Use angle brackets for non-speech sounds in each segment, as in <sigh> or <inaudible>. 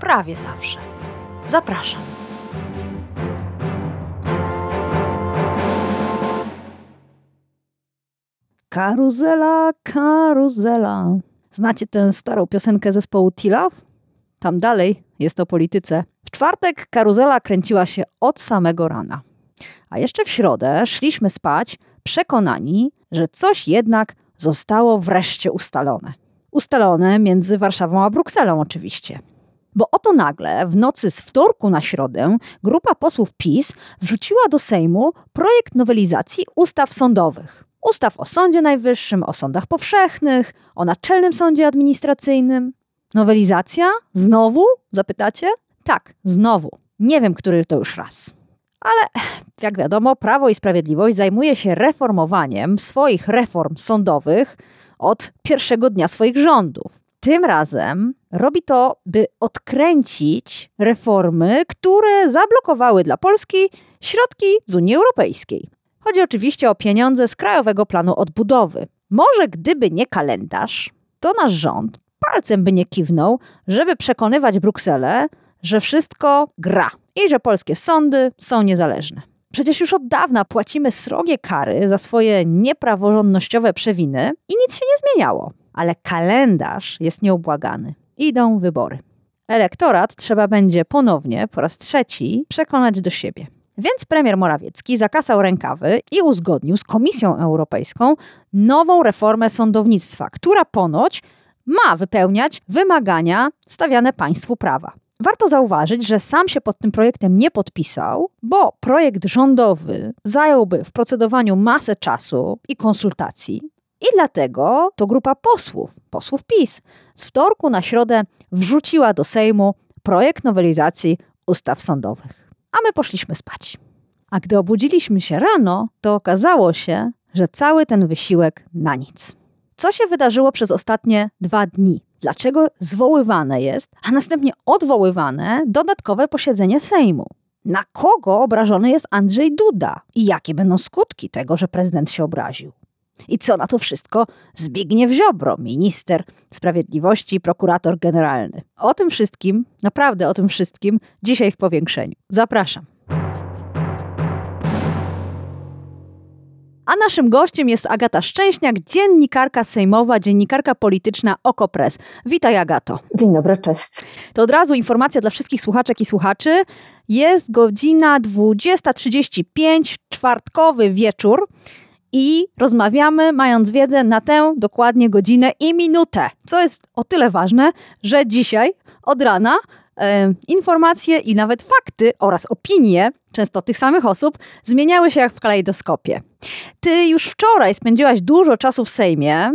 prawie zawsze. Zapraszam. Karuzela, karuzela. Znacie tę starą piosenkę zespołu Tilaf? Tam dalej jest o polityce. W czwartek karuzela kręciła się od samego rana. A jeszcze w środę szliśmy spać przekonani, że coś jednak zostało wreszcie ustalone. Ustalone między Warszawą a Brukselą oczywiście. Bo oto nagle, w nocy z wtorku na środę, grupa posłów PiS wrzuciła do Sejmu projekt nowelizacji ustaw sądowych. Ustaw o Sądzie Najwyższym, o sądach powszechnych, o Naczelnym Sądzie Administracyjnym. Nowelizacja? Znowu? Zapytacie? Tak, znowu. Nie wiem, który to już raz. Ale jak wiadomo, Prawo i Sprawiedliwość zajmuje się reformowaniem swoich reform sądowych od pierwszego dnia swoich rządów. Tym razem robi to, by odkręcić reformy, które zablokowały dla Polski środki z Unii Europejskiej. Chodzi oczywiście o pieniądze z Krajowego Planu Odbudowy. Może gdyby nie kalendarz, to nasz rząd palcem by nie kiwnął, żeby przekonywać Brukselę, że wszystko gra i że polskie sądy są niezależne. Przecież już od dawna płacimy srogie kary za swoje niepraworządnościowe przewiny i nic się nie zmieniało. Ale kalendarz jest nieubłagany. Idą wybory. Elektorat trzeba będzie ponownie, po raz trzeci, przekonać do siebie. Więc premier Morawiecki zakasał rękawy i uzgodnił z Komisją Europejską nową reformę sądownictwa, która ponoć ma wypełniać wymagania stawiane państwu prawa. Warto zauważyć, że sam się pod tym projektem nie podpisał, bo projekt rządowy zająłby w procedowaniu masę czasu i konsultacji. I dlatego to grupa posłów, posłów PiS, z wtorku na środę wrzuciła do Sejmu projekt nowelizacji ustaw sądowych. A my poszliśmy spać. A gdy obudziliśmy się rano, to okazało się, że cały ten wysiłek na nic. Co się wydarzyło przez ostatnie dwa dni? Dlaczego zwoływane jest, a następnie odwoływane dodatkowe posiedzenie Sejmu? Na kogo obrażony jest Andrzej Duda? I jakie będą skutki tego, że prezydent się obraził? I co na to wszystko Zbigniew Ziobro, minister sprawiedliwości i prokurator generalny? O tym wszystkim, naprawdę o tym wszystkim, dzisiaj w powiększeniu. Zapraszam. A naszym gościem jest Agata Szczęśniak, dziennikarka sejmowa, dziennikarka polityczna Okopres. Witaj Agato. Dzień dobry, cześć. To od razu informacja dla wszystkich słuchaczek i słuchaczy. Jest godzina 20.35, czwartkowy wieczór i rozmawiamy, mając wiedzę na tę dokładnie godzinę i minutę. Co jest o tyle ważne, że dzisiaj od rana e, informacje i nawet fakty oraz opinie, często tych samych osób, zmieniały się jak w kalejdoskopie. Ty już wczoraj spędziłaś dużo czasu w Sejmie.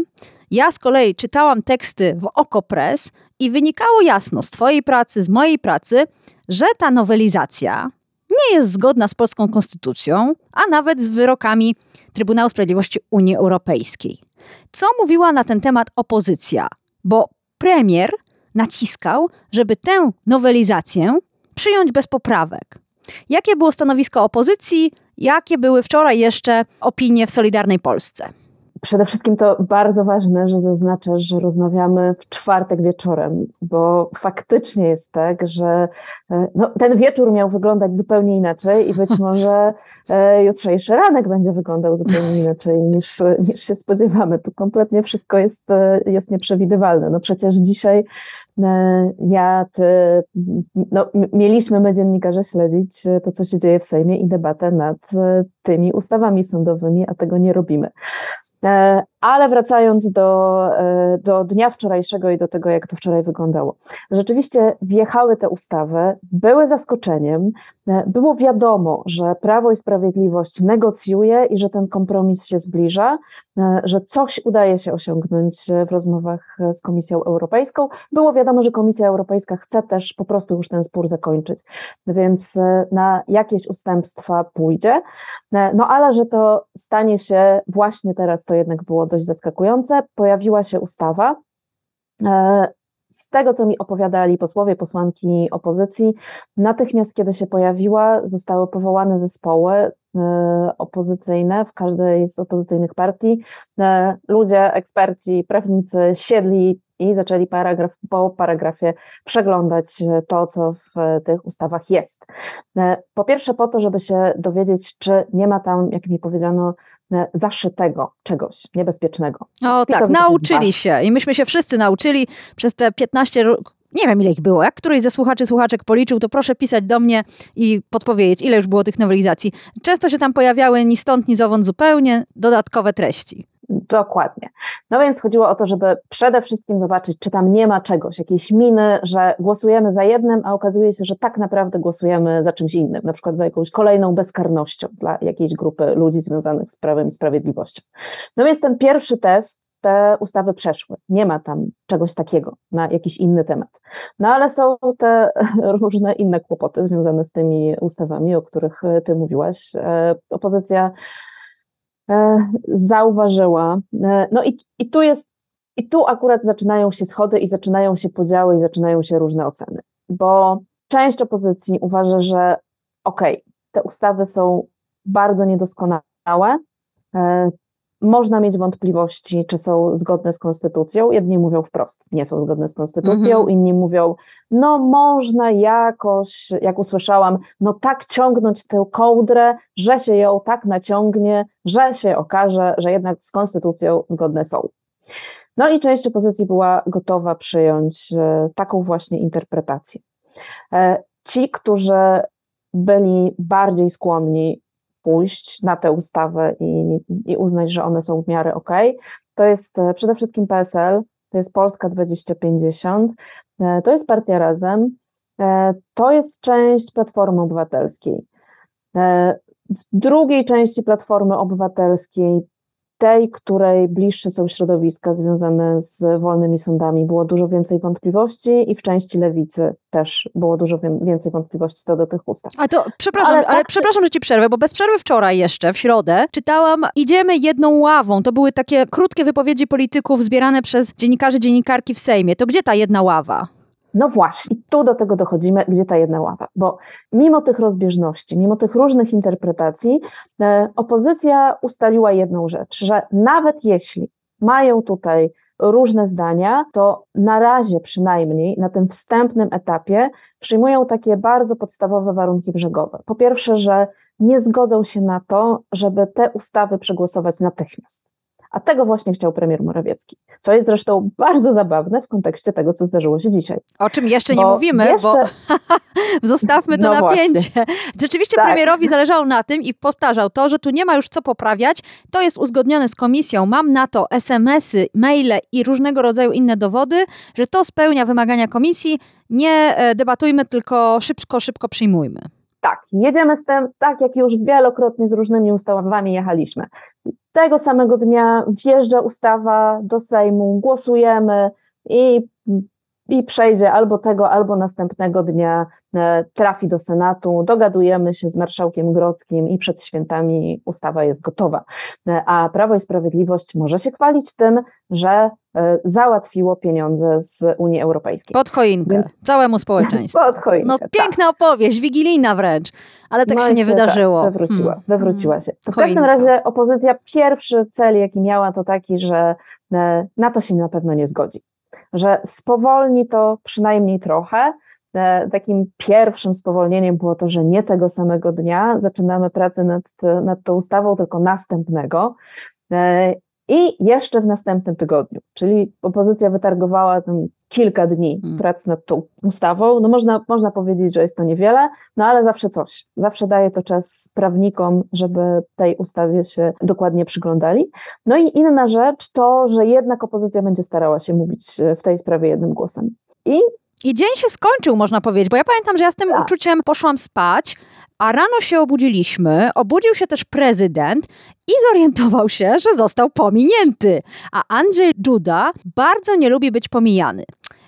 Ja z kolei czytałam teksty w Okopres i wynikało jasno z Twojej pracy, z mojej pracy, że ta nowelizacja nie jest zgodna z polską konstytucją, a nawet z wyrokami Trybunału Sprawiedliwości Unii Europejskiej. Co mówiła na ten temat opozycja? Bo premier naciskał, żeby tę nowelizację przyjąć bez poprawek. Jakie było stanowisko opozycji? Jakie były wczoraj jeszcze opinie w Solidarnej Polsce? Przede wszystkim to bardzo ważne, że zaznaczasz, że rozmawiamy w czwartek wieczorem, bo faktycznie jest tak, że e, no, ten wieczór miał wyglądać zupełnie inaczej i być <laughs> może e, jutrzejszy ranek będzie wyglądał zupełnie inaczej niż, niż się spodziewamy. Tu kompletnie wszystko jest, e, jest nieprzewidywalne. No przecież dzisiaj ja, ty, no, mieliśmy my dziennikarze śledzić to, co się dzieje w Sejmie i debatę nad tymi ustawami sądowymi, a tego nie robimy. Ale wracając do, e, do dnia wczorajszego i do tego, jak to wczoraj wyglądało. Rzeczywiście wjechały te ustawy, były zaskoczeniem. E, było wiadomo, że Prawo i Sprawiedliwość negocjuje i że ten kompromis się zbliża, e, że coś udaje się osiągnąć w rozmowach z Komisją Europejską. Było wiadomo, że Komisja Europejska chce też po prostu już ten spór zakończyć, więc na jakieś ustępstwa pójdzie. No ale że to stanie się właśnie teraz, to jednak było dość zaskakujące. Pojawiła się ustawa. E, z tego, co mi opowiadali posłowie, posłanki opozycji, natychmiast, kiedy się pojawiła, zostały powołane zespoły e, opozycyjne w każdej z opozycyjnych partii. E, ludzie, eksperci, prawnicy siedli i zaczęli paragraf po paragrafie przeglądać to, co w tych ustawach jest. Po pierwsze, po to, żeby się dowiedzieć, czy nie ma tam, jak mi powiedziano, zaszytego czegoś niebezpiecznego. O tak, nauczyli się i myśmy się wszyscy nauczyli przez te 15 nie wiem ile ich było, jak któryś ze słuchaczy, słuchaczek policzył, to proszę pisać do mnie i podpowiedzieć, ile już było tych nowelizacji. Często się tam pojawiały ni stąd, ni zowąd zupełnie dodatkowe treści. Dokładnie. No więc chodziło o to, żeby przede wszystkim zobaczyć, czy tam nie ma czegoś, jakiejś miny, że głosujemy za jednym, a okazuje się, że tak naprawdę głosujemy za czymś innym, na przykład za jakąś kolejną bezkarnością dla jakiejś grupy ludzi związanych z prawem i sprawiedliwością. No więc ten pierwszy test te ustawy przeszły. Nie ma tam czegoś takiego na jakiś inny temat. No ale są te <laughs> różne inne kłopoty związane z tymi ustawami, o których ty mówiłaś. E, opozycja E, zauważyła. E, no i, i tu jest, i tu akurat zaczynają się schody i zaczynają się podziały i zaczynają się różne oceny, bo część opozycji uważa, że okej, okay, te ustawy są bardzo niedoskonałe, e, można mieć wątpliwości, czy są zgodne z konstytucją. Jedni mówią wprost, nie są zgodne z konstytucją, mhm. inni mówią, no można jakoś, jak usłyszałam, no tak ciągnąć tę kołdrę, że się ją tak naciągnie, że się okaże, że jednak z konstytucją zgodne są. No i część opozycji była gotowa przyjąć e, taką właśnie interpretację. E, ci, którzy byli bardziej skłonni pójść na tę ustawę i, i uznać, że one są w miarę ok. To jest e, przede wszystkim PSL, to jest Polska 2050, e, to jest Partia Razem, e, to jest część Platformy Obywatelskiej. W drugiej części Platformy Obywatelskiej tej, której bliższe są środowiska związane z wolnymi sądami, było dużo więcej wątpliwości i w części lewicy też było dużo więcej wątpliwości co do tych ustaw. A to przepraszam, ale, ale tak, przepraszam, że ci przerwę, bo bez przerwy wczoraj jeszcze, w środę, czytałam Idziemy jedną ławą. To były takie krótkie wypowiedzi polityków zbierane przez dziennikarzy, dziennikarki w Sejmie. To gdzie ta jedna ława? No właśnie, tu do tego dochodzimy, gdzie ta jedna ława, bo mimo tych rozbieżności, mimo tych różnych interpretacji, e, opozycja ustaliła jedną rzecz, że nawet jeśli mają tutaj różne zdania, to na razie przynajmniej na tym wstępnym etapie przyjmują takie bardzo podstawowe warunki brzegowe. Po pierwsze, że nie zgodzą się na to, żeby te ustawy przegłosować natychmiast. A tego właśnie chciał premier Morawiecki, co jest zresztą bardzo zabawne w kontekście tego, co zdarzyło się dzisiaj. O czym jeszcze bo nie mówimy, jeszcze... bo <laughs> zostawmy to no napięcie. Właśnie. Rzeczywiście tak. premierowi zależało na tym i powtarzał to, że tu nie ma już co poprawiać, to jest uzgodnione z komisją, mam na to SMS-y, maile i różnego rodzaju inne dowody, że to spełnia wymagania komisji, nie e, debatujmy, tylko szybko, szybko przyjmujmy. Tak, jedziemy z tym, tak jak już wielokrotnie z różnymi ustawami jechaliśmy. Tego samego dnia wjeżdża ustawa do Sejmu, głosujemy i, i przejdzie albo tego, albo następnego dnia e, trafi do Senatu, dogadujemy się z marszałkiem Grodzkim i przed świętami ustawa jest gotowa. E, a Prawo i Sprawiedliwość może się chwalić tym, że e, załatwiło pieniądze z Unii Europejskiej. Pod choinkę, Więc... całemu społeczeństwu. <laughs> Pod choinkę, No piękna tak. opowieść, wigilijna wręcz, ale tak no się nie się wydarzyło. Tak, wywróciła, hmm. wywróciła się. W każdym razie opozycja, pierwszy cel jaki miała to taki, że na to się na pewno nie zgodzi. Że spowolni to przynajmniej trochę, e, Takim pierwszym spowolnieniem było to, że nie tego samego dnia zaczynamy pracę nad, nad tą ustawą, tylko następnego. I jeszcze w następnym tygodniu, czyli opozycja wytargowała tam kilka dni hmm. prac nad tą ustawą. No można, można powiedzieć, że jest to niewiele, no ale zawsze coś. Zawsze daje to czas prawnikom, żeby tej ustawie się dokładnie przyglądali. No i inna rzecz to, że jednak opozycja będzie starała się mówić w tej sprawie jednym głosem. I i dzień się skończył, można powiedzieć, bo ja pamiętam, że ja z tym tak. uczuciem poszłam spać, a rano się obudziliśmy, obudził się też prezydent i zorientował się, że został pominięty. A Andrzej Duda bardzo nie lubi być pomijany.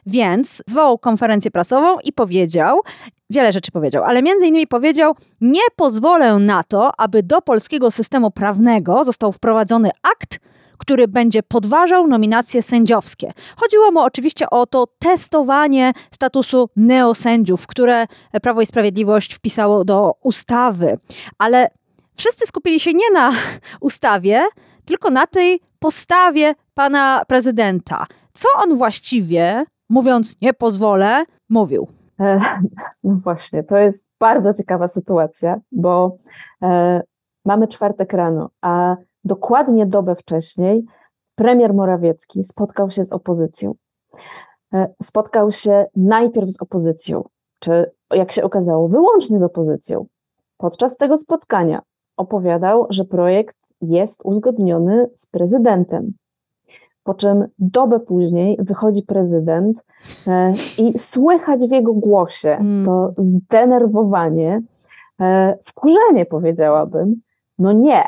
Więc zwołał konferencję prasową i powiedział, wiele rzeczy powiedział, ale między innymi powiedział: Nie pozwolę na to, aby do polskiego systemu prawnego został wprowadzony akt, który będzie podważał nominacje sędziowskie. Chodziło mu oczywiście o to testowanie statusu neosędziów, które Prawo i Sprawiedliwość wpisało do ustawy. Ale wszyscy skupili się nie na <laughs> ustawie, tylko na tej postawie pana prezydenta. Co on właściwie, mówiąc nie pozwolę, mówił? E, no właśnie, to jest bardzo ciekawa sytuacja, bo e, mamy czwartek rano, a dokładnie dobę wcześniej premier Morawiecki spotkał się z opozycją. E, spotkał się najpierw z opozycją, czy jak się okazało, wyłącznie z opozycją. Podczas tego spotkania opowiadał, że projekt jest uzgodniony z prezydentem. Po czym dobę później wychodzi prezydent e, i słychać w jego głosie hmm. to zdenerwowanie, e, wkurzenie powiedziałabym. No nie,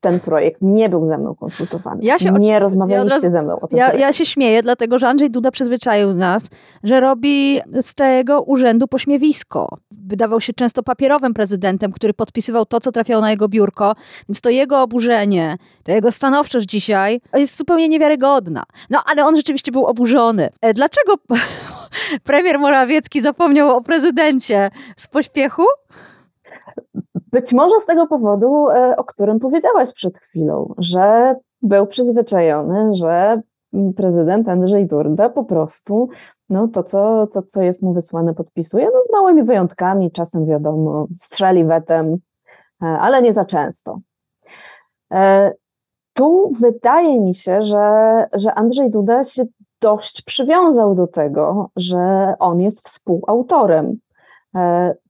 ten projekt nie był ze mną konsultowany. Ja się nie rozmawialiście ja razu, ze mną o tym. Ja, ja, się śmieję, dlatego że Andrzej Duda przyzwyczaił nas, że robi z tego urzędu pośmiewisko. Wydawał się często papierowym prezydentem, który podpisywał to, co trafiało na jego biurko, więc to jego oburzenie, to jego stanowczość dzisiaj jest zupełnie niewiarygodna. No ale on rzeczywiście był oburzony. E, dlaczego <laughs> premier Morawiecki zapomniał o prezydencie z pośpiechu? Być może z tego powodu, e, o którym powiedziałaś przed chwilą, że był przyzwyczajony, że prezydent Andrzej Duda po prostu no, to, co, to, co jest mu wysłane, podpisuje, no, z małymi wyjątkami, czasem wiadomo, strzeli wetem, e, ale nie za często. E, tu wydaje mi się, że, że Andrzej Duda się dość przywiązał do tego, że on jest współautorem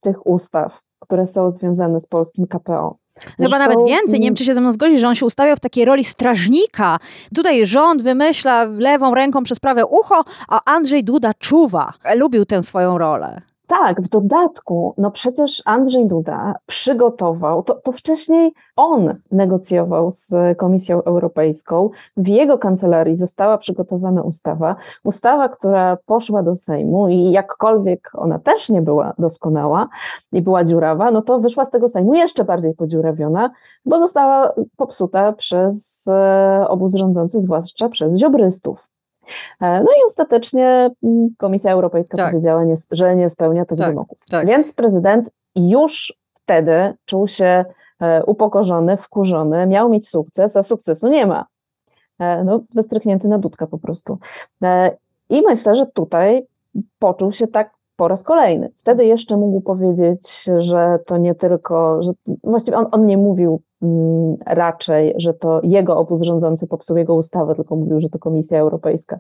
tych ustaw które są związane z polskim KPO. Zresztą, Chyba nawet więcej, nie wiem czy się ze mną zgodzi, że on się ustawiał w takiej roli strażnika. Tutaj rząd wymyśla lewą ręką przez prawe ucho, a Andrzej Duda czuwa. Lubił tę swoją rolę. Tak, w dodatku, no przecież Andrzej Duda przygotował, to, to wcześniej on negocjował z Komisją Europejską. W jego kancelarii została przygotowana ustawa, ustawa, która poszła do Sejmu i jakkolwiek ona też nie była doskonała i była dziurawa, no to wyszła z tego Sejmu jeszcze bardziej podziurawiona, bo została popsuta przez e, obóz rządzący, zwłaszcza przez ziobrystów. E, no i ostatecznie mm, Komisja Europejska tak. powiedziała, że nie spełnia tych tak, wymogów. Tak. Więc prezydent już wtedy czuł się e, upokorzony, wkurzony, miał mieć sukces, a sukcesu nie ma. E, no, wystrychnięty na dudka po prostu. I myślę, że tutaj poczuł się tak po raz kolejny. Wtedy jeszcze mógł powiedzieć, że to nie tylko, że właściwie on, on nie mówił mm, raczej, że to jego obóz rządzący popsuł jego ustawę, tylko mówił, że to Komisja Europejska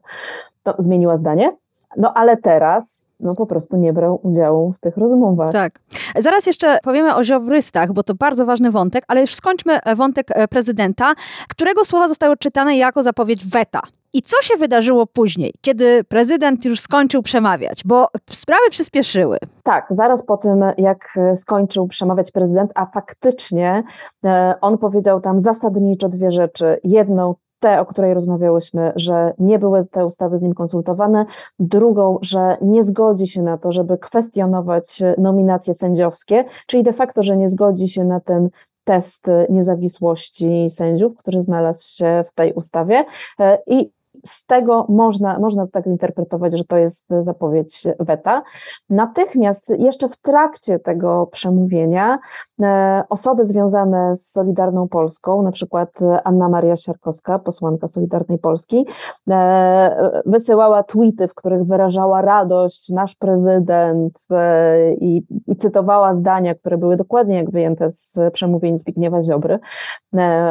to zmieniła zdanie. No ale teraz no po prostu nie brał udziału w tych rozmowach. Tak. Zaraz jeszcze powiemy o ziobrystach, bo to bardzo ważny wątek, ale już skończmy e, wątek e, prezydenta, którego słowa zostały odczytane jako zapowiedź weta. I co się wydarzyło później, kiedy prezydent już skończył przemawiać? Bo sprawy przyspieszyły. Tak, zaraz po tym, jak skończył przemawiać prezydent, a faktycznie e, on powiedział tam zasadniczo dwie rzeczy. Jedną, te, o której rozmawiałyśmy, że nie były te ustawy z nim konsultowane. Drugą, że nie zgodzi się na to, żeby kwestionować nominacje sędziowskie, czyli de facto, że nie zgodzi się na ten test niezawisłości sędziów, który znalazł się w tej ustawie. E, I z tego można, można tak interpretować, że to jest zapowiedź weta. Natychmiast jeszcze w trakcie tego przemówienia e, osoby związane z Solidarną Polską, na przykład Anna Maria Siarkowska, posłanka Solidarnej Polski, e, wysyłała tweety, w których wyrażała radość nasz prezydent e, i, i cytowała zdania, które były dokładnie jak wyjęte z przemówień Zbigniewa Ziobry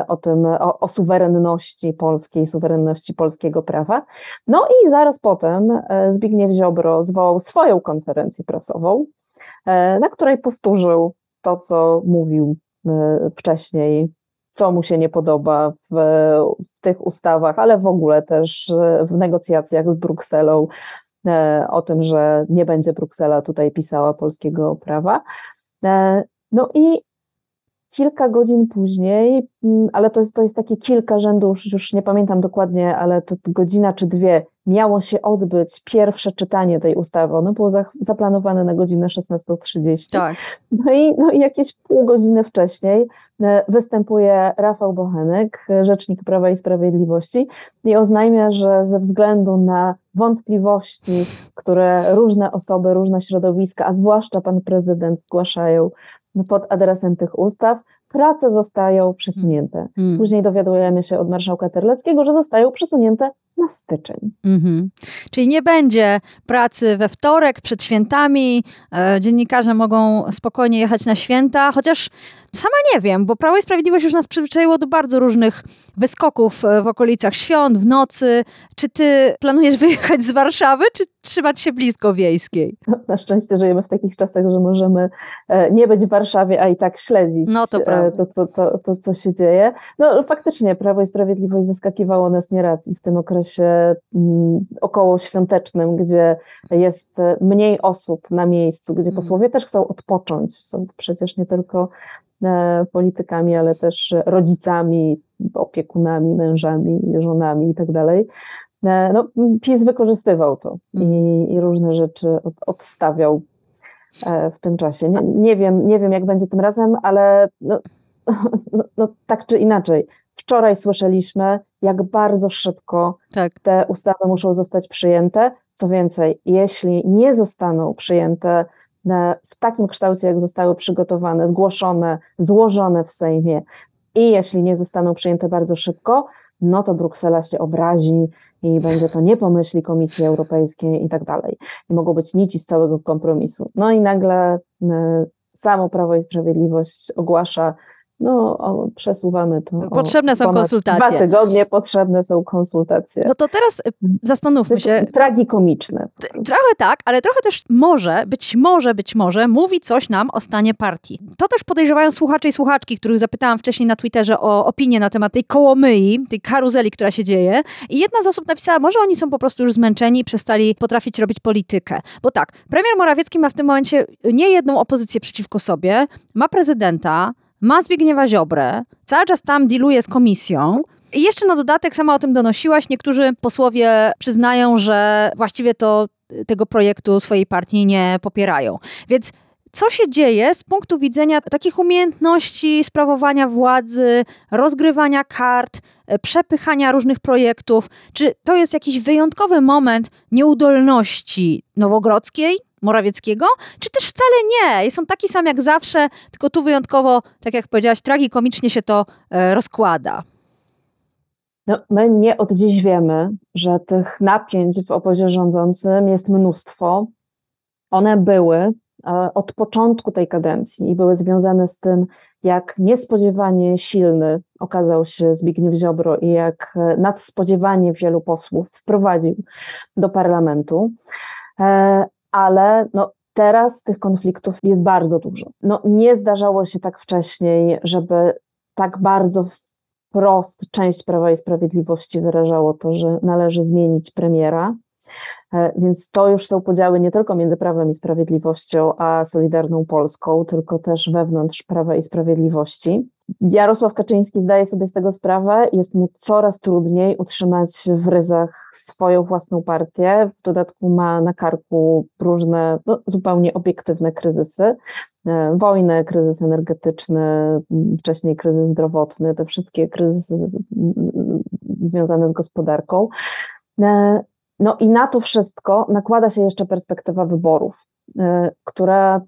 o tym, o, o suwerenności polskiej, suwerenności polskiego prawa. No i zaraz potem Zbigniew Ziobro zwołał swoją konferencję prasową, na której powtórzył to, co mówił wcześniej co mu się nie podoba w, w tych ustawach, ale w ogóle też e, w negocjacjach z Brukselą, e, o tym, że nie będzie Bruksela tutaj pisała polskiego prawa. E, no i kilka godzin później, mm, ale to jest, to jest takie kilka rzędów, już, już nie pamiętam dokładnie, ale to godzina czy dwie miało się odbyć pierwsze czytanie tej ustawy. Ono było za, zaplanowane na godzinę 16.30. Tak. No i, no i jakieś pół godziny wcześniej e, występuje Rafał Bochenek, rzecznik Prawa i Sprawiedliwości i oznajmia, że ze względu na wątpliwości, które różne osoby, różne środowiska, a zwłaszcza pan prezydent zgłaszają pod adresem tych ustaw, prace zostają przesunięte. Mm. Później dowiadujemy się od marszałka Terleckiego, że zostają przesunięte na styczeń. Mm-hmm. Czyli nie będzie pracy we wtorek przed świętami. E, dziennikarze mogą spokojnie jechać na święta, chociaż Sama nie wiem, bo Prawo i Sprawiedliwość już nas przyzwyczaiło do bardzo różnych wyskoków e, w okolicach świąt, w nocy. Czy ty planujesz <laughs> wyjechać z Warszawy, czy trzymać się blisko wiejskiej? No, na szczęście żyjemy w takich czasach, że możemy e, nie być w Warszawie, a i tak śledzić no, to, e, to, co, to, to, co się dzieje. No faktycznie Prawo i Sprawiedliwość zaskakiwało nas nieraz i w tym okresie mm, około świątecznym, gdzie jest mniej osób na miejscu, gdzie mm. posłowie też chcą odpocząć. Są przecież nie tylko politykami, ale też rodzicami, opiekunami, mężami, żonami i tak dalej. E, no, PiS wykorzystywał to i, mhm. i różne rzeczy od, odstawiał e, w tym czasie. Nie, nie, wiem, nie wiem, jak będzie tym razem, ale no, no, no, tak czy inaczej. Wczoraj słyszeliśmy, jak bardzo szybko tak. te ustawy muszą zostać przyjęte. Co więcej, jeśli nie zostaną przyjęte w takim kształcie, jak zostały przygotowane, zgłoszone, złożone w Sejmie i jeśli nie zostaną przyjęte bardzo szybko, no to Bruksela się obrazi i będzie to nie pomyśli Komisji Europejskiej i tak dalej. I mogą być nici z całego kompromisu. No i nagle e, samo Prawo i Sprawiedliwość ogłasza no, o, przesuwamy to. Potrzebne są konsultacje. Dwa tygodnie potrzebne są konsultacje. No to teraz y, zastanówmy to się. Tragikomiczne. Trochę tak, ale trochę też może, być może, być może mówi coś nam o stanie partii. To też podejrzewają słuchacze i słuchaczki, których zapytałam wcześniej na Twitterze o opinię na temat tej kołomyi, tej karuzeli, która się dzieje. I jedna z osób napisała, może oni są po prostu już zmęczeni i przestali potrafić robić politykę. Bo tak, premier Morawiecki ma w tym momencie nie jedną opozycję przeciwko sobie, ma prezydenta, ma Zbigniewa Ziobrę, cały czas tam dealuje z komisją. I jeszcze na dodatek, sama o tym donosiłaś, niektórzy posłowie przyznają, że właściwie to tego projektu swojej partii nie popierają. Więc co się dzieje z punktu widzenia takich umiejętności sprawowania władzy, rozgrywania kart, przepychania różnych projektów? Czy to jest jakiś wyjątkowy moment nieudolności Nowogrodzkiej, Morawieckiego, czy też wcale nie. Są taki sam jak zawsze, tylko tu wyjątkowo, tak jak powiedziałaś, tragikomicznie się to e, rozkłada. No, my nie od dziś wiemy, że tych napięć w obozie rządzącym jest mnóstwo. One były e, od początku tej kadencji i były związane z tym, jak niespodziewanie silny okazał się Zbigniew Ziobro i jak e, nadspodziewanie wielu posłów wprowadził do parlamentu ale no, teraz tych konfliktów jest bardzo dużo. No, nie zdarzało się tak wcześniej, żeby tak bardzo wprost część Prawa i Sprawiedliwości wyrażało to, że należy zmienić premiera. E, więc to już są podziały nie tylko między Prawem i Sprawiedliwością a Solidarną Polską, tylko też wewnątrz Prawa i Sprawiedliwości. Jarosław Kaczyński zdaje sobie z tego sprawę, jest mu coraz trudniej utrzymać w ryzach swoją własną partię. W dodatku ma na karku różne no, zupełnie obiektywne kryzysy. E, wojnę, kryzys energetyczny, wcześniej kryzys zdrowotny, te wszystkie kryzysy związane z gospodarką. No i na to wszystko nakłada się jeszcze perspektywa wyborów, która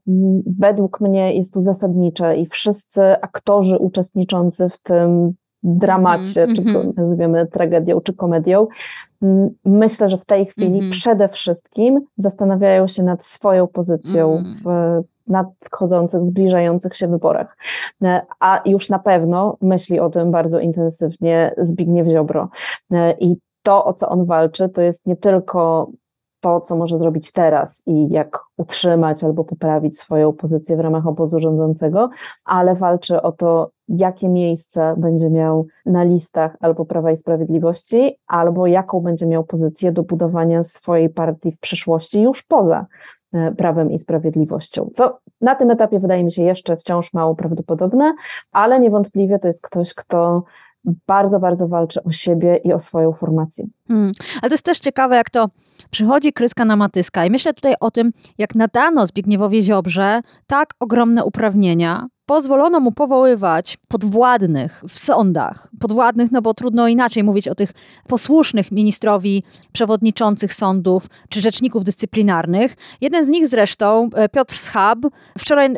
według mnie jest tu zasadnicza i wszyscy aktorzy uczestniczący w tym dramacie, mm -hmm. czy to mhm. nazwiemy tragedią, czy komedią, myślę, że w tej chwili mm -hmm. przede wszystkim zastanawiają się nad swoją pozycją mm. w nadchodzących, zbliżających się wyborach. E, a już na pewno myśli o tym bardzo intensywnie Zbigniew Ziobro. E, I to, o co on walczy, to jest nie tylko to, co może zrobić teraz i jak utrzymać albo poprawić swoją pozycję w ramach obozu rządzącego, ale walczy o to, jakie miejsce będzie miał na listach albo Prawa i Sprawiedliwości, albo jaką będzie miał pozycję do budowania swojej partii w przyszłości już poza e, Prawem i Sprawiedliwością. Co na tym etapie wydaje mi się jeszcze wciąż mało prawdopodobne, ale niewątpliwie to jest ktoś, kto bardzo, bardzo walczy o siebie i o swoją formację. Hmm. Ale to jest też ciekawe, jak to przychodzi kryska na matyska. I myślę tutaj o tym, jak nadano Zbigniewowi Ziobrze tak ogromne uprawnienia, pozwolono mu powoływać podwładnych w sądach. Podwładnych, no bo trudno inaczej mówić o tych posłusznych ministrowi przewodniczących sądów czy rzeczników dyscyplinarnych. Jeden z nich zresztą, e, Piotr Schab, wczoraj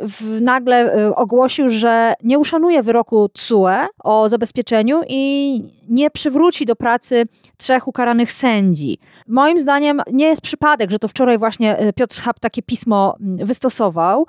nagle e, ogłosił, że nie uszanuje wyroku TSUE o zabezpieczeniu i nie przywróci do pracy trzech ukaranych sędzi. Moim zdaniem nie jest przypadek, że to wczoraj właśnie e, Piotr Schab takie pismo wystosował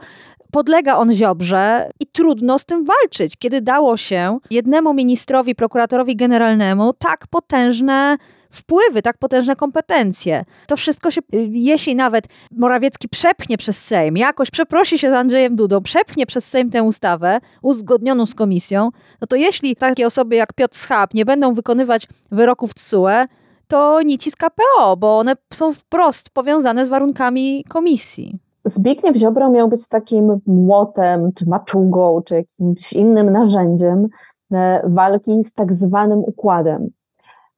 podlega on Ziobrze i trudno z tym walczyć, kiedy dało się jednemu ministrowi, prokuratorowi generalnemu tak potężne wpływy, tak potężne kompetencje. To wszystko się, jeśli nawet Morawiecki przepchnie przez Sejm, jakoś przeprosi się z Andrzejem Dudą, przepchnie przez Sejm tę ustawę uzgodnioną z komisją, no to jeśli takie osoby jak Piotr Schab nie będą wykonywać wyroków TSUE, to nici z KPO, bo one są wprost powiązane z warunkami komisji. Zbigniew Ziobro miał być takim młotem, czy maczugą, czy jakimś innym narzędziem e, walki z tak zwanym układem.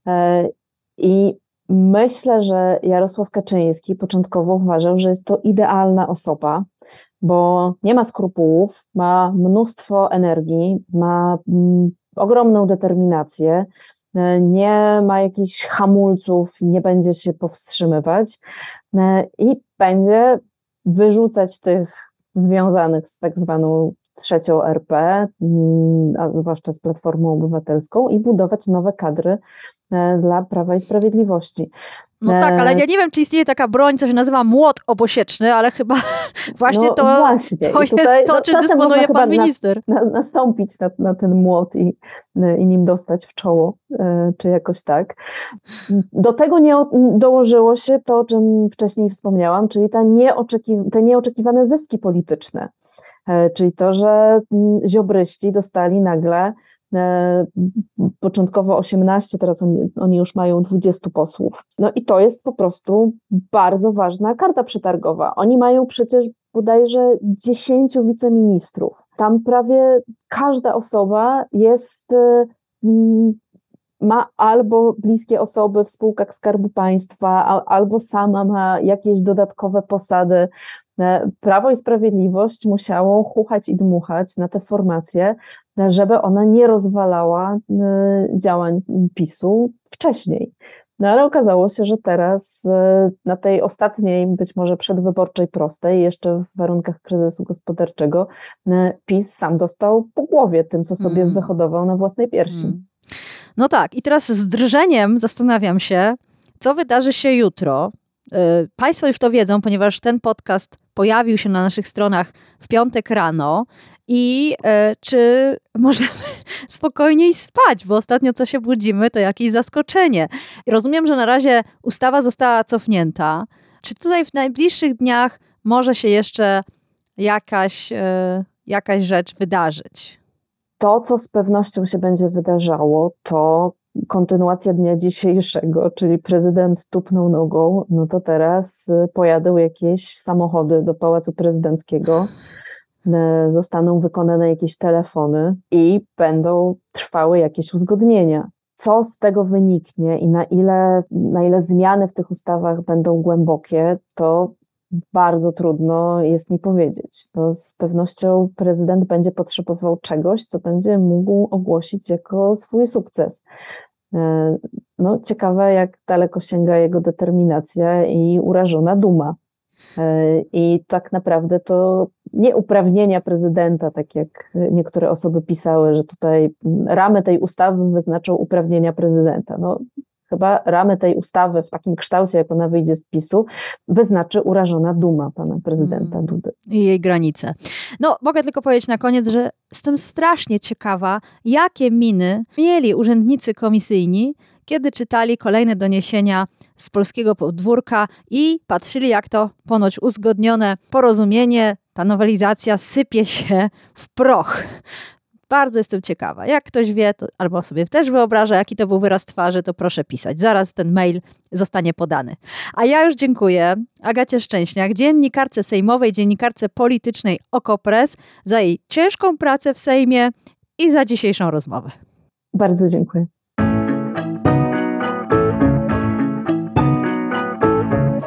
E, I myślę, że Jarosław Kaczyński początkowo uważał, że jest to idealna osoba, bo nie ma skrupułów, ma mnóstwo energii, ma mm, ogromną determinację, e, nie ma jakichś hamulców, nie będzie się powstrzymywać i będzie wyrzucać tych związanych z tak zwaną trzecią RP, mm, a zwłaszcza z Platformą Obywatelską i budować nowe kadry e, dla Prawa i Sprawiedliwości. No tak, ale ja nie wiem, czy istnieje taka broń, co się nazywa młot obosieczny, ale chyba <laughs> właśnie no to, właśnie. to jest to, no, czym dysponuje pan minister. Na, na, nastąpić na, na, ten młot i, i nim dostać w czoło, e, czy jakoś tak. Do tego nie dołożyło się to, o czym wcześniej wspomniałam, czyli ta nieoczeki, te nieoczekiwane zyski polityczne. E, czyli to, że mm, ziobryści dostali nagle początkowo 18, teraz oni, oni, już mają 20 posłów. No i to jest po prostu bardzo ważna karta przetargowa. Oni mają przecież bodajże 10 wiceministrów. Tam prawie każda osoba jest, e, ma albo bliskie osoby w spółkach Skarbu Państwa, albo sama ma jakieś dodatkowe posady. E, Prawo i Sprawiedliwość musiało chuchać i dmuchać na te formacje, żeby ona nie rozwalała y, działań PiSu wcześniej. No ale okazało się, że teraz y, na tej ostatniej, być może przedwyborczej prostej, jeszcze w warunkach kryzysu gospodarczego, y, PiS sam dostał po głowie tym, co sobie mm. wyhodował na własnej piersi. Mm. No tak, i teraz z drżeniem zastanawiam się, co wydarzy się jutro. Państwo już to wiedzą, ponieważ ten podcast pojawił się na naszych stronach w piątek rano i e, czy możemy <laughs> spokojniej spać, bo ostatnio co się budzimy, to jakieś zaskoczenie. Rozumiem, że na razie ustawa została cofnięta. Czy tutaj w najbliższych dniach może się jeszcze jakaś, e, jakaś rzecz wydarzyć? To, co z pewnością się będzie wydarzało, to kontynuacja dnia dzisiejszego, czyli prezydent tupnął nogą, no to teraz pojadą jakieś samochody do Pałacu Prezydenckiego zostaną wykonane jakieś telefony i będą trwały jakieś uzgodnienia. Co z tego wyniknie i na ile, na ile zmiany w tych ustawach będą głębokie, to bardzo trudno jest mi powiedzieć. To z pewnością prezydent będzie potrzebował czegoś, co będzie mógł ogłosić jako swój sukces. No, ciekawe, jak daleko sięga jego determinacja i urażona duma. I tak naprawdę to nie uprawnienia prezydenta, tak jak niektóre osoby pisały, że tutaj ramy tej ustawy wyznaczą uprawnienia prezydenta. No, chyba ramy tej ustawy w takim kształcie, jak ona wyjdzie z PiSu, wyznaczy urażona duma pana prezydenta mm. Dudy. I jej granice. No, mogę tylko powiedzieć na koniec, że jestem strasznie ciekawa, jakie miny mieli urzędnicy komisyjni, kiedy czytali kolejne doniesienia z polskiego podwórka i patrzyli, jak to ponoć uzgodnione porozumienie, ta nowelizacja sypie się w proch. Bardzo jestem ciekawa. Jak ktoś wie, to, albo sobie też wyobraża, jaki to był wyraz twarzy, to proszę pisać. Zaraz ten mail zostanie podany. A ja już dziękuję Agacie Szczęśniak, dziennikarce sejmowej, dziennikarce politycznej Okopres, za jej ciężką pracę w Sejmie i za dzisiejszą rozmowę. Bardzo dziękuję.